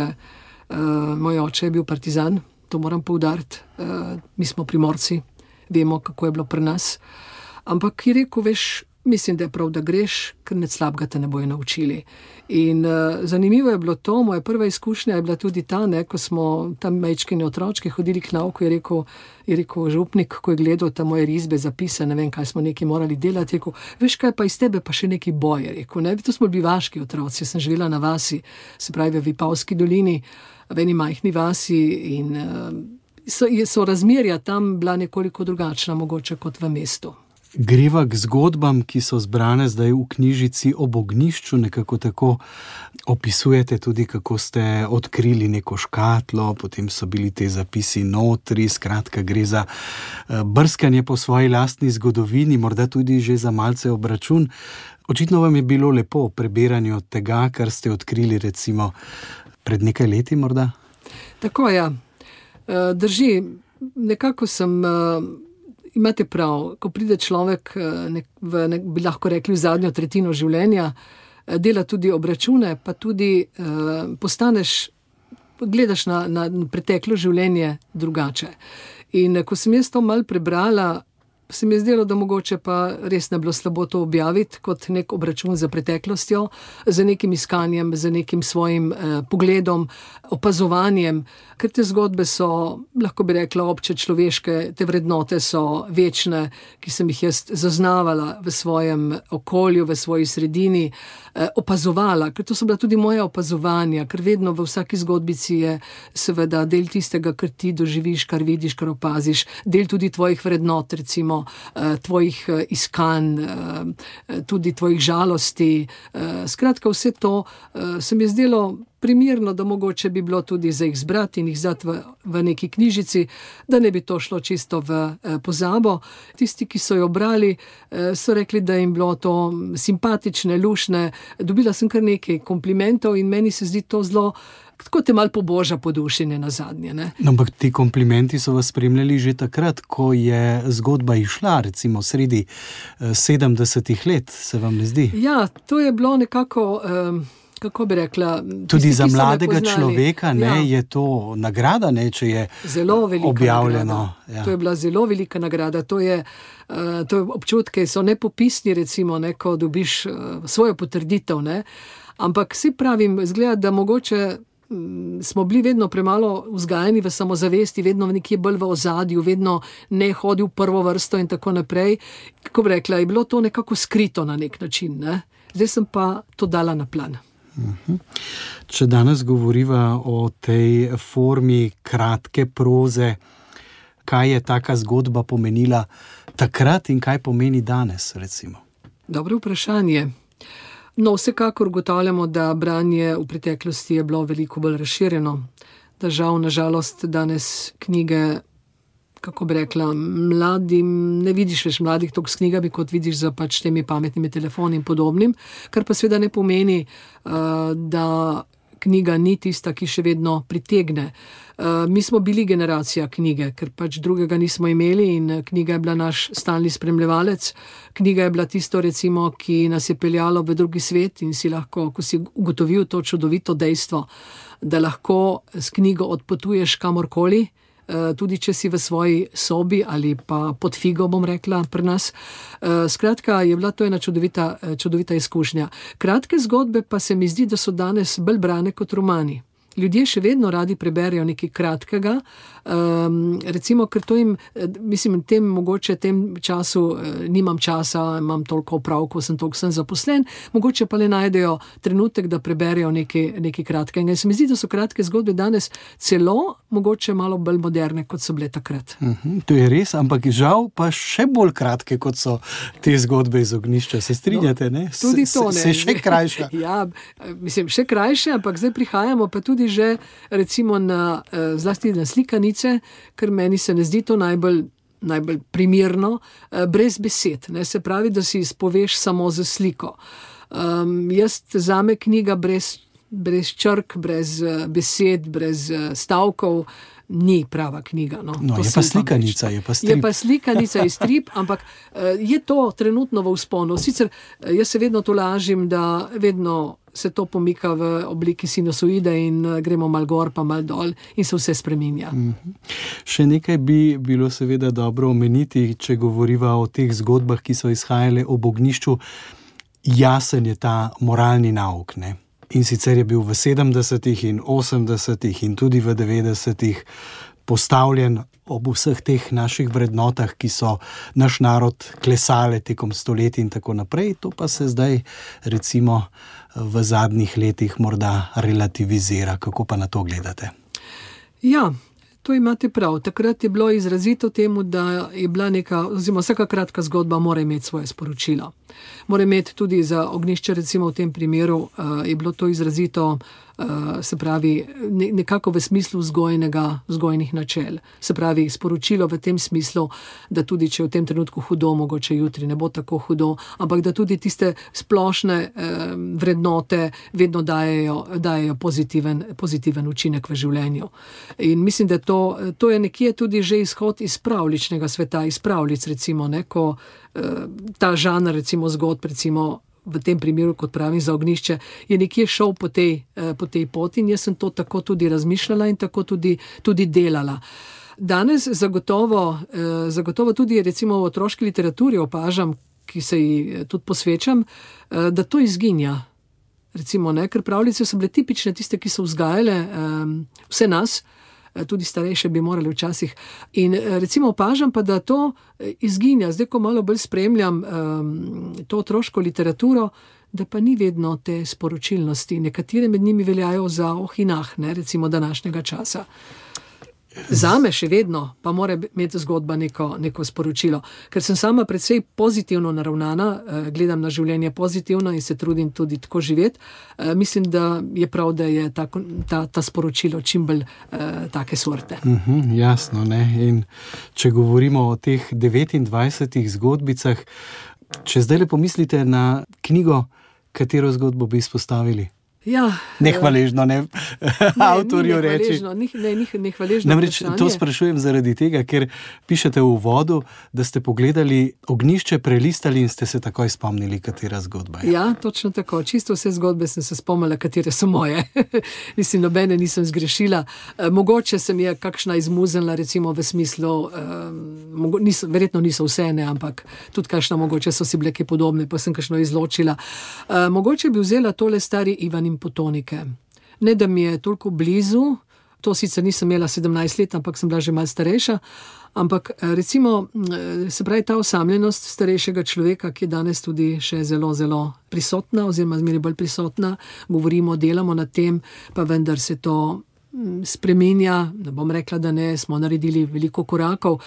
uh, moj oče je bil partizan, to moram poudariti, uh, mi smo primorci, vemo, kako je bilo pri nas. Ampak je rekel, veš, mislim, da je prav, da greš, ker ne slabega te ne bojo naučili. In uh, zanimivo je bilo to, moja prva izkušnja je bila tudi ta, ne, ko smo tam mečkine otročke hodili k nauku, je rekel, je rekel župnik, ko je gledal tam moje risbe, zapise, ne vem, kaj smo neki morali delati, rekel, veš kaj pa iz tebe pa še neki boje, rekel, ne, to smo bili vaški otroci, sem živela na vasi, se pravi v Vipavski dolini, v eni majhni vasi in uh, so, so razmerja tam bila nekoliko drugačna mogoče kot v mestu. Greva k zgodbam, ki so zbrane zdaj v knjižici ob ognišču, nekako tako opisujete tudi, kako ste odkrili neko škatlo, potem so bili ti zapisi notri, skratka, gre za eh, brskanje po svoji lastni zgodovini, morda tudi že za malce obračun. Očitno vam je bilo lepo prebiranje tega, kar ste odkrili, recimo pred nekaj leti. Morda? Tako je. Ja. Eh, drži, nekako sem. Eh, imate prav, ko pride človek, eh, nek, v, nek, bi lahko rekli, v zadnjo tretjino življenja, eh, dela tudi obračune, pa tudi uh, postaneš, gledaš na, na preteklo življenje drugače. In ko sem jaz to mal prebrala, se mi je zdelo, da mogoče pa res ne bilo slabo to objaviti kot nek obračun za preteklostjo, z nekim iskanjem, z nekim svojim eh, pogledom, opazovanjem, ker te zgodbe so, lahko bi rekla, obče človeške, te vrednote so večne, ki sem jih jaz zaznavala v svojem okolju, v svoji sredini, eh, opazovala, ker to so bila tudi moja opazovanja, ker vedno v vsaki zgodbici je seveda del tistega, kar ti doživiš, kar vidiš, kar opaziš, del tudi tvojih vrednot, recimo. Eh, tvojih eh, iskanj, eh, tudi tvojih žalosti. Skratka, vse to se mi je zdelo primerno, da mogoče bi bilo tudi za jih zbrati in jih zdati v, v neki knjižici, da ne bi to šlo čisto v pozabo. Tisti, ki so jo brali, so rekli, da jim bilo to simpatične, lušne. Dobila sem kar nekaj komplimentov in meni se zdi to zelo tako te malo poboža po duši, ne na zadnje. Ne? No, ampak ti komplimenti so vas spremljali že takrat, ko je zgodba išla, recimo sredi 70-ih eh, let, se vam ne zdi? Ja, to je bilo nekako. Um, Kako bi rekla? Tudi tisti, za mladega človeka ne, ja. je to nagrada, ne, če je zelo objavljeno. Ja. To je bila zelo velika nagrada. To je, uh, to je občutke, so nepopisni, recimo, ne, ko dobiš uh, svojo potrditev. Ne. Ampak si pravim, zgleda, da mogoče smo bili vedno premalo vzgajeni v samozavesti, vedno nekje bolj v ozadju, vedno ne hodil v prvo vrsto in tako naprej. Kako bi rekla, je bilo to nekako skrito na nek način, ne? zdaj sem pa to dala na plan. Mhm. Če danes govoriva o tej formi kratke proze, kaj je taka zgodba pomenila takrat in kaj pomeni danes? Recimo? Dobro vprašanje. No, vsekakor ugotavljamo, da branje v preteklosti je bilo veliko bolj razširjeno, da žal, nažalost, danes knjige kako bi rekla, mladim, ne vidiš več mladih toliko s knjigami, kot vidiš za pač temi pametnimi telefoni in podobnim, kar pa seveda ne pomeni, uh, da knjiga ni tista, ki še vedno pritegne. Uh, mi smo bili generacija knjige, ker pač drugega nismo imeli in knjiga je bila naš stalni spremljevalec. Knjiga je bila tisto, recimo, ki nas je peljalo v drugi svet in si lahko, ko si ugotovil to čudovito dejstvo, da lahko s knjigo odpotuješ kamorkoli. Eh, tudi če si v svoji sobi ali pa pod figo, bom rekla, pri nas. Eh, skratka, je bila to ena čudovita, eh, čudovita izkušnja. Kratke zgodbe pa se mi zdi, da so danes bolj brane kot romani. Ljudje še vedno radi preberejo nekaj kratkega, um, recimo, ker to jim, mislim, tem mogoče tem času uh, nimam časa, imam toliko opravkov, sem toliko sem zaposlen, mogoče pa le najdejo trenutek, da preberejo nekaj, nekaj kratkega. In se mi zdi, da so kratke zgodbe danes celo mogoče malo bolj moderne, kot so bile takrat. Uh mhm, -huh, to je res, ampak žal pa še bolj kratke, kot so te zgodbe iz ognišča. Se strinjate? No, tudi to ne. Se, se še krajša. ja, mislim, še krajše, ampak zdaj prihajamo pa tudi že recimo na, eh, zlasti na slikanice, ker meni se ne zdi to najbolj. Najbolj primerno, eh, brez besed, ne? se pravi, da si izpoveš samo za sliko. Um, jaz za me knjiga brez, brez črk, brez uh, besed, brez uh, stavkov, ni prava knjiga. No. No, je pa slikanica, je pa strip. Je pa slikanica iz strip, ampak je to trenutno v usponu. Sicer jaz se vedno to lažim, da vedno se to pomika v obliki sinusoide in uh, gremo mal gor, pa mal dol in se vse spremenja. Mm -hmm. Še nekaj bi bilo seveda dobro omeniti, če govoriva o teh zgodbah, ki so izhajale ob ognišču. Jasen je ta moralni nauk. Ne? In sicer je bil v 70-ih in 80-ih in tudi v 90-ih postavljen ob vseh teh naših vrednotah, ki so naš narod klesale tekom stoletij in tako naprej. To pa se zdaj, recimo, v zadnjih letih morda relativizira. Kako pa na to gledate? Ja, To imate prav. Takrat je bilo izrazito temu, da je bila neka, oziroma vsaka kratka zgodba mora imeti svoje sporočilo. Mora imeti tudi za ognišče, recimo v tem primeru, uh, je bilo to izrazito Eh, se pravi, nekako v smislu vzgojnega, vzgojnih načel. Se pravi, sporočilo v tem smislu, da tudi če je v tem trenutku hudo, mogoče jutri ne bo tako hudo, ampak da tudi tiste splošne eh, vrednote vedno dajejo, dajejo pozitiven, pozitiven učinek v življenju. In mislim, da to, to je nekje tudi že izhod iz pravličnega sveta, iz pravlic, recimo, ne, ko eh, ta žanr, recimo zgodb, recimo v tem primeru, kot pravim, za ognišče, je nekje šel po tej, eh, po tej poti in jaz sem to tako tudi razmišljala in tako tudi, tudi delala. Danes zagotovo, eh, zagotovo tudi recimo v otroški literaturi opažam, ki se ji eh, tudi posvečam, da to izginja. Recimo, ne, ker pravljice so bile tipične, tiste, ki so vzgajale um, vse nas, Eh, tudi starejše bi morali včasih. In eh, recimo opažam pa, da to eh, izginja, zdaj ko malo bolj spremljam um, to otroško literaturo. Da pa ni vedno te sporočilnosti, nekatere med njimi veljajo za ohinah, ne recimo današnjega časa. Za me še vedno pa mora imeti zgodba neko, neko sporočilo, ker sem sama predvsej pozitivno naravnana, eh, gledam na življenje pozitivno in se trudim tudi tako živeti. Eh, mislim, da je prav, da je ta, ta, ta sporočilo čim bolj eh, take sorte. Uh mhm, -huh, jasno. Če govorimo o teh 29 zgodbicah, če zdaj le pomislite na knjigo, katero zgodbo bi izpostavili? Ja, nehvaležno, ne, avtorju reči. Namreč to sprašujem zaradi tega, ker pišete v vodu, da ste pogledali ognišče, prelistali in ste se takoj spomnili, katera zgodba je. Ja, točno tako. Čisto vse zgodbe sem se spomnila, katere so moje. Mislim, nobene nisem zgrešila. E, mogoče sem je kakšna izmuznila, recimo v smislu, e, niso, verjetno niso vse ne, ampak tudi kakšna mogoče so si bile podobne, pa sem kakšno izločila. E, mogoče bi vzela tole stari Ivan in potonike. Ne, da mi je toliko blizu, to sicer nisem imela 17 let, ampak sem bila že malce starejša. Ampak eh, recimo, eh, se pravi, ta osamljenost starejšega človeka, ki je danes tudi še zelo, zelo prisotna, oziroma zmeraj bolj prisotna, govorimo, delamo na tem, pa vendar se to mm, spremenja. Ne bom rekla, da ne, smo naredili veliko korakov,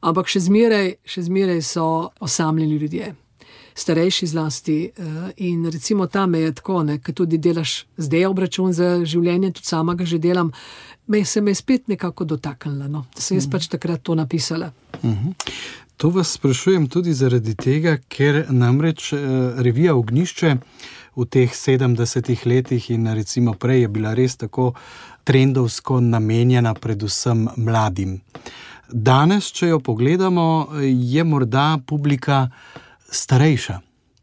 ampak še zmeraj, še zmeraj so osamljeni ljudje starejši zlasti. Eh, in recimo tam je tako, da tudi delaš zdaj obračun za življenje, tudi sama ga že delam. me se je spet nekako dotaknila, no? da sem jaz pač takrat to napisala. To vas sprašujem tudi zaradi tega, ker namreč eh, revija Ognišče v teh 70-ih letih in recimo prej je bila res tako trendovsko namenjena predvsem mladim. Danes, če jo pogledamo, je morda publika starejša.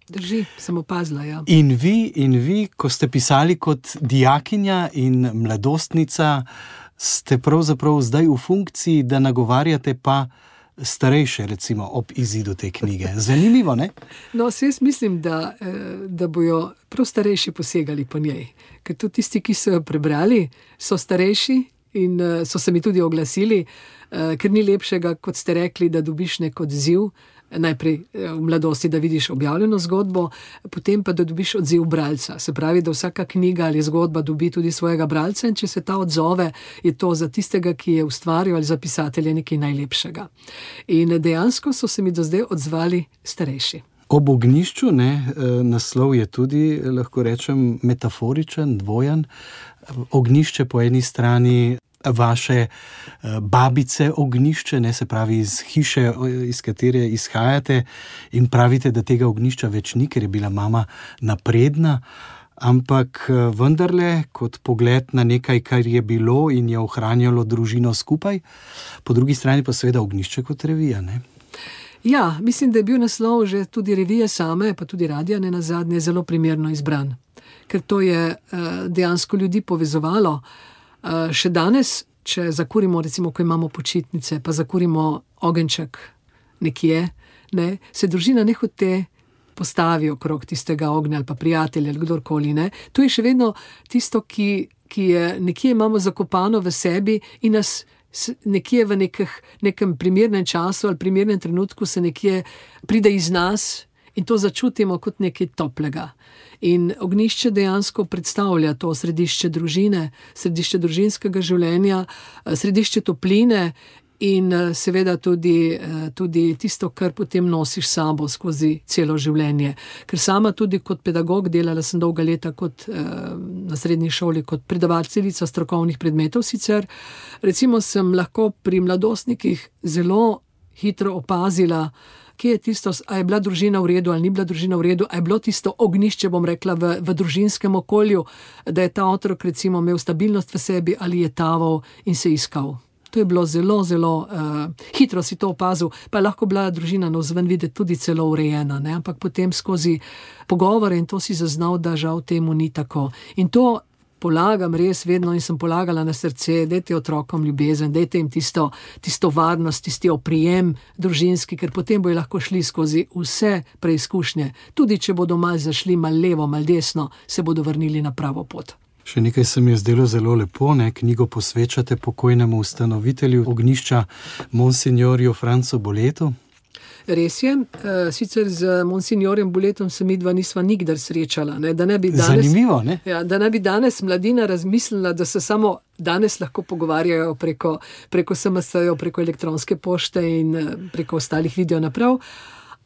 Drži, sem opazila. Ja. In vi, in vi, ko ste pisali kot dijakinja in mladostnica, ste pravzaprav zdaj v funkciji, da nagovarjate pa starejše, recimo ob izidu te knjige. Zanimivo, ne? No, jaz mislim, da, eh, da bojo prav starejši posegali po njej. Ker tudi tisti, ki so jo prebrali, so starejši in eh, so se mi tudi oglasili, eh, ker ni lepšega, kot ste rekli, da dobiš nek odziv najprej eh, v mladosti, da vidiš objavljeno zgodbo, potem pa da dobiš odziv bralca. Se pravi, da vsaka knjiga ali zgodba dobi tudi svojega bralca in če se ta odzove, je to za tistega, ki je ustvaril ali za pisatelja nekaj najlepšega. In dejansko so se mi do zdaj odzvali starejši. Ob ognišču, ne, eh, naslov je tudi, lahko rečem, metaforičen, dvojen. Ognišče po eni strani vaše eh, babice ognišče, ne se pravi iz hiše, iz katere izhajate, in pravite, da tega ognišča več ni, ker je bila mama napredna. Ampak eh, vendarle, kot pogled na nekaj, kar je bilo in je ohranjalo družino skupaj, po drugi strani pa seveda ognišče kot revija. Ne? Ja, mislim, da je bil naslov že tudi revije same, pa tudi radio, ne na zadnje, zelo primerno izbran, ker to je dejansko ljudi povezovalo. Eh, še danes, če zakurimo, recimo, ko imamo počitnice, pa zakurimo ogenček nekje, ne, se družina ne hoče. Postavi okrog tistega ognja ali pa prijatelja ali kdorkoli. Ne. To je še vedno tisto, ki, ki je nekje imamo zakopano v sebi in nas nekje v nekih, nekem primernem času ali primernem trenutku se nekje pride iz nas in to začutimo kot nekaj toplega. In ognišče dejansko predstavlja to središče družine, središče družinskega življenja, eh, središče topline in eh, seveda tudi, eh, tudi tisto, kar potem nosiš sabo skozi celo življenje. Ker sama tudi kot pedagog delala sem dolga leta kot, na srednji šoli kot predavateljica strokovnih predmetov. Sicer recimo sem lahko pri mladostnikih zelo hitro opazila, kje je tisto, ali je bila družina v redu ali ni bila družina v redu, ali je bilo tisto ognišče, bom rekla, v, v družinskem okolju, da je ta otrok recimo imel stabilnost v sebi ali je taval in se iskal. To je bilo zelo, zelo uh, hitro si to opazil, pa je lahko bila družina na vzven videti tudi celo urejena, ne? ampak potem skozi pogovore in to si zaznal, da žal temu ni tako. In to polagam res vedno in sem polagala na srce, da je otrokom ljubezen, da je jim tisto, tisto varnost, tisti oprijem družinski, ker potem bojo lahko šli skozi vse preizkušnje. Tudi če bodo mal zašli mal levo, mal desno, se bodo vrnili na pravo pot. Še nekaj se mi je zdelo zelo lepo, ne? knjigo posvečate pokojnemu ustanovitelju ognišča, monsignorju Francu Boletu. Res je, uh, sicer z monsignorjem Buletom se mi dva nisva nikdar srečala. Ne, da, ne danes, Zanimivo. Ne? Ja, da ne bi danes mladina razmislila, da se samo danes lahko pogovarjajo preko, preko SMS-ja, preko elektronske pošte in uh, preko ostalih videonaprav.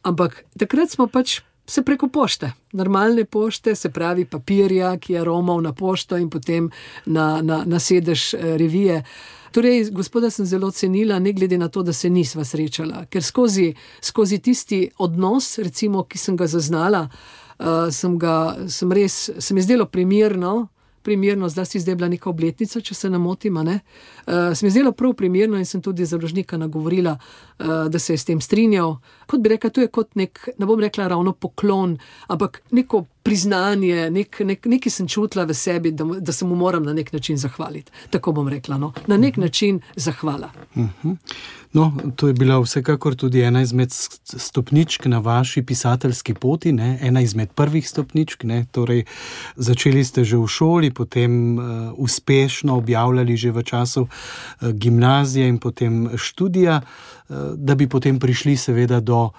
Ampak takrat smo pač. Se preko pošte, normalne pošte, se pravi papirja, ki je romal na pošto in potem na, na, na sedež eh, revije. Uh, Torej, gospoda sem zelo cenila, ne glede na to, da se nisva srečala, ker skozi, skozi tisti odnos, recimo, ki sem ga zaznala, uh, sem, ga, sem res, se mi zdelo primerno, primerno, zdaj si zdaj bila neka obletnica, če se ne motim. Uh, se mi zdelo prav primerno in sem tudi založnika nagovorila, uh, da se je s tem strinjal. Kot bi rekla, to je kot nek, ne bom rekla ravno poklon, ampak neko priznanje, nek, nek, nekaj sem čutila v sebi, da, da se mu moram na nek način zahvaliti. Tako bom rekla, no? na nek način zahvala. Uh mhm. -huh. No, to je bila vsekakor tudi ena izmed stopničk na vaši pisateljski poti, ne? ena izmed prvih stopničk. Torej, začeli ste že v šoli, potem uh, uspešno objavljali že v času uh, gimnazije in potem študija, uh, da bi potem prišli seveda do uh,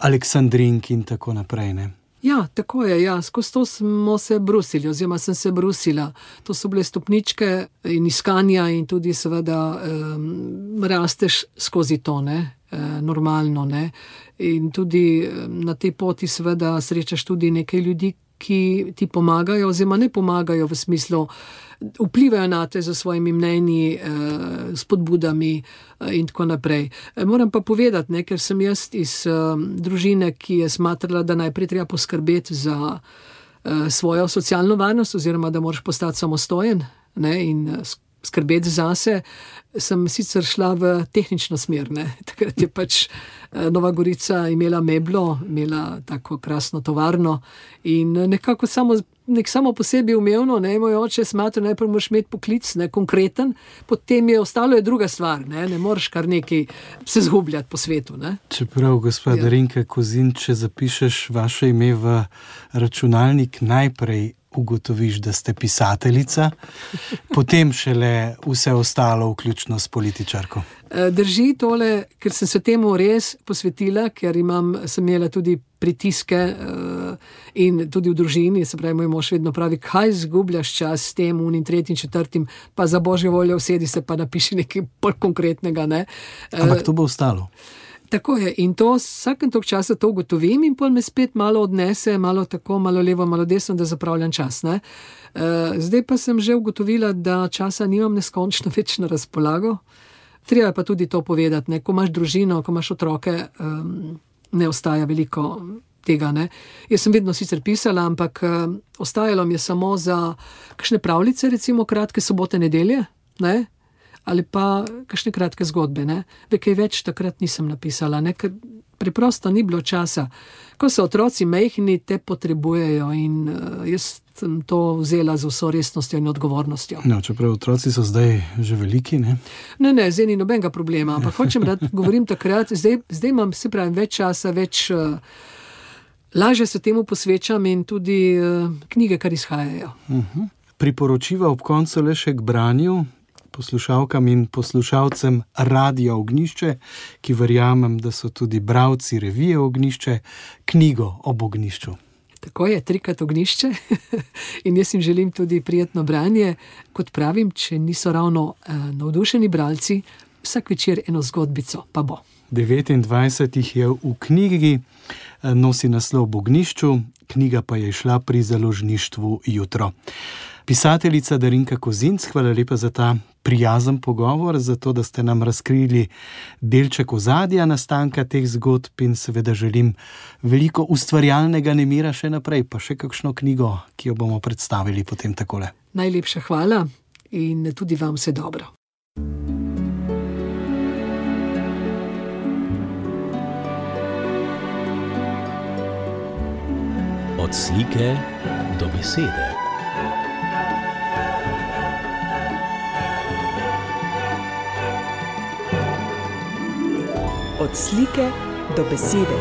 Aleksandrink in tako naprej. Ne? Ja, tako je. Ja. Skozi to smo se brusili, oziroma sem se brusila. To so bile stopničke in iskanja, in tudi, seveda, um, rasteš skozi to, ne, e, normalno. Ne. In tudi na tej poti, seveda, srečaš tudi nekaj ljudi, ki ti pomagajo, oziroma ne pomagajo v smislu, vplivajo na te z svojimi mnenji, eh, spodbudami eh, in tako naprej. Eh, moram pa povedati, ne, ker sem jaz iz družine, ki je smatrala, da najprej treba poskrbeti za svojo socialno varnost, oziroma da moraš postati samostojen ne, in eh, skrbeti zase, sem sicer šla v tehnično smer. Ne. Takrat je pač eh, Nova Gorica imela meblo, imela tako krasno tovarno in eh, nekako samo. Nek samo po sebi umevno, ne moj oče, smatra, najprej moraš imeti poklic, ne konkreten, potem je ostalo je druga stvar, ne, ne moreš kar nekaj se zgubljati po svetu. Ne. Čeprav, gospod Ja. ja. Rinka Kozin, če zapišeš vaše ime v računalnik, najprej ugotoviš, da ste pisateljica, potem šele vse ostalo, vključno s političarko. Eh, Drži tole, ker sem se temu res posvetila, ker imam, sem imela tudi pritiske eh, in tudi v družini, se pravi, moj mož vedno pravi, kaj zgubljaš čas s tem, unim, tretjim, četrtim, pa za božjo voljo usedi se pa napiši nekaj bolj konkretnega. Ne? Eh, Ampak to bo ostalo. Tako je in to vsakem tok časa to ugotovim in pol me spet malo odnese, malo tako, malo levo, malo desno, da zapravljam čas. Ne? Eh, Zdaj pa sem že ugotovila, da časa nimam neskončno več na razpolago. Treba je pa tudi to povedati, ne? ko imaš družino, ko imaš otroke, um, ne ostaja veliko tega. Ne? Jaz sem vedno sicer pisala, ampak um, ostajalo mi je samo za kakšne pravljice, recimo kratke sobote, nedelje. Ne? Ali pa kakšne kratke zgodbe. Ne? Ve, kaj več takrat nisem napisala, ne? ker preprosto ni bilo časa. Ko so otroci mehni, te potrebujejo in uh, jaz sem to vzela z vso resnostjo in odgovornostjo. No, čeprav otroci so zdaj že veliki, ne? Ne, ne, zdaj ni nobenega problema, ampak hočem reči, govorim takrat, zdaj, zdaj imam se pravi več časa, več. Uh, Lažje se temu posvečam in tudi uh, knjige, kar izhajajo. Priporočiva ob koncu le še k branju poslušalkam in poslušalcem Radia Ognišče, ki verjamem, da so tudi bravci revije Ognišče, knjigo ob ognišču. Tako je, trikrat ognišče in jaz jim želim tudi prijetno branje. Kot pravim, če niso ravno uh, navdušeni bralci, vsak večer eno zgodbico pa bo. 29 jih je v knjigi, eh, nosi naslov Bognišču, knjiga pa je šla pri založništvu jutro. Pisateljica Darinka Kozinc, hvala lepa za ta prijazen pogovor, za to, da ste nam razkrili delček ozadja nastanka teh zgodb in seveda želim veliko ustvarjalnega nemira še naprej, pa še kakšno knjigo, ki jo bomo predstavili potem takole. Najlepša hvala in tudi vam vse dobro. Od slike do besede. Od slike do besede.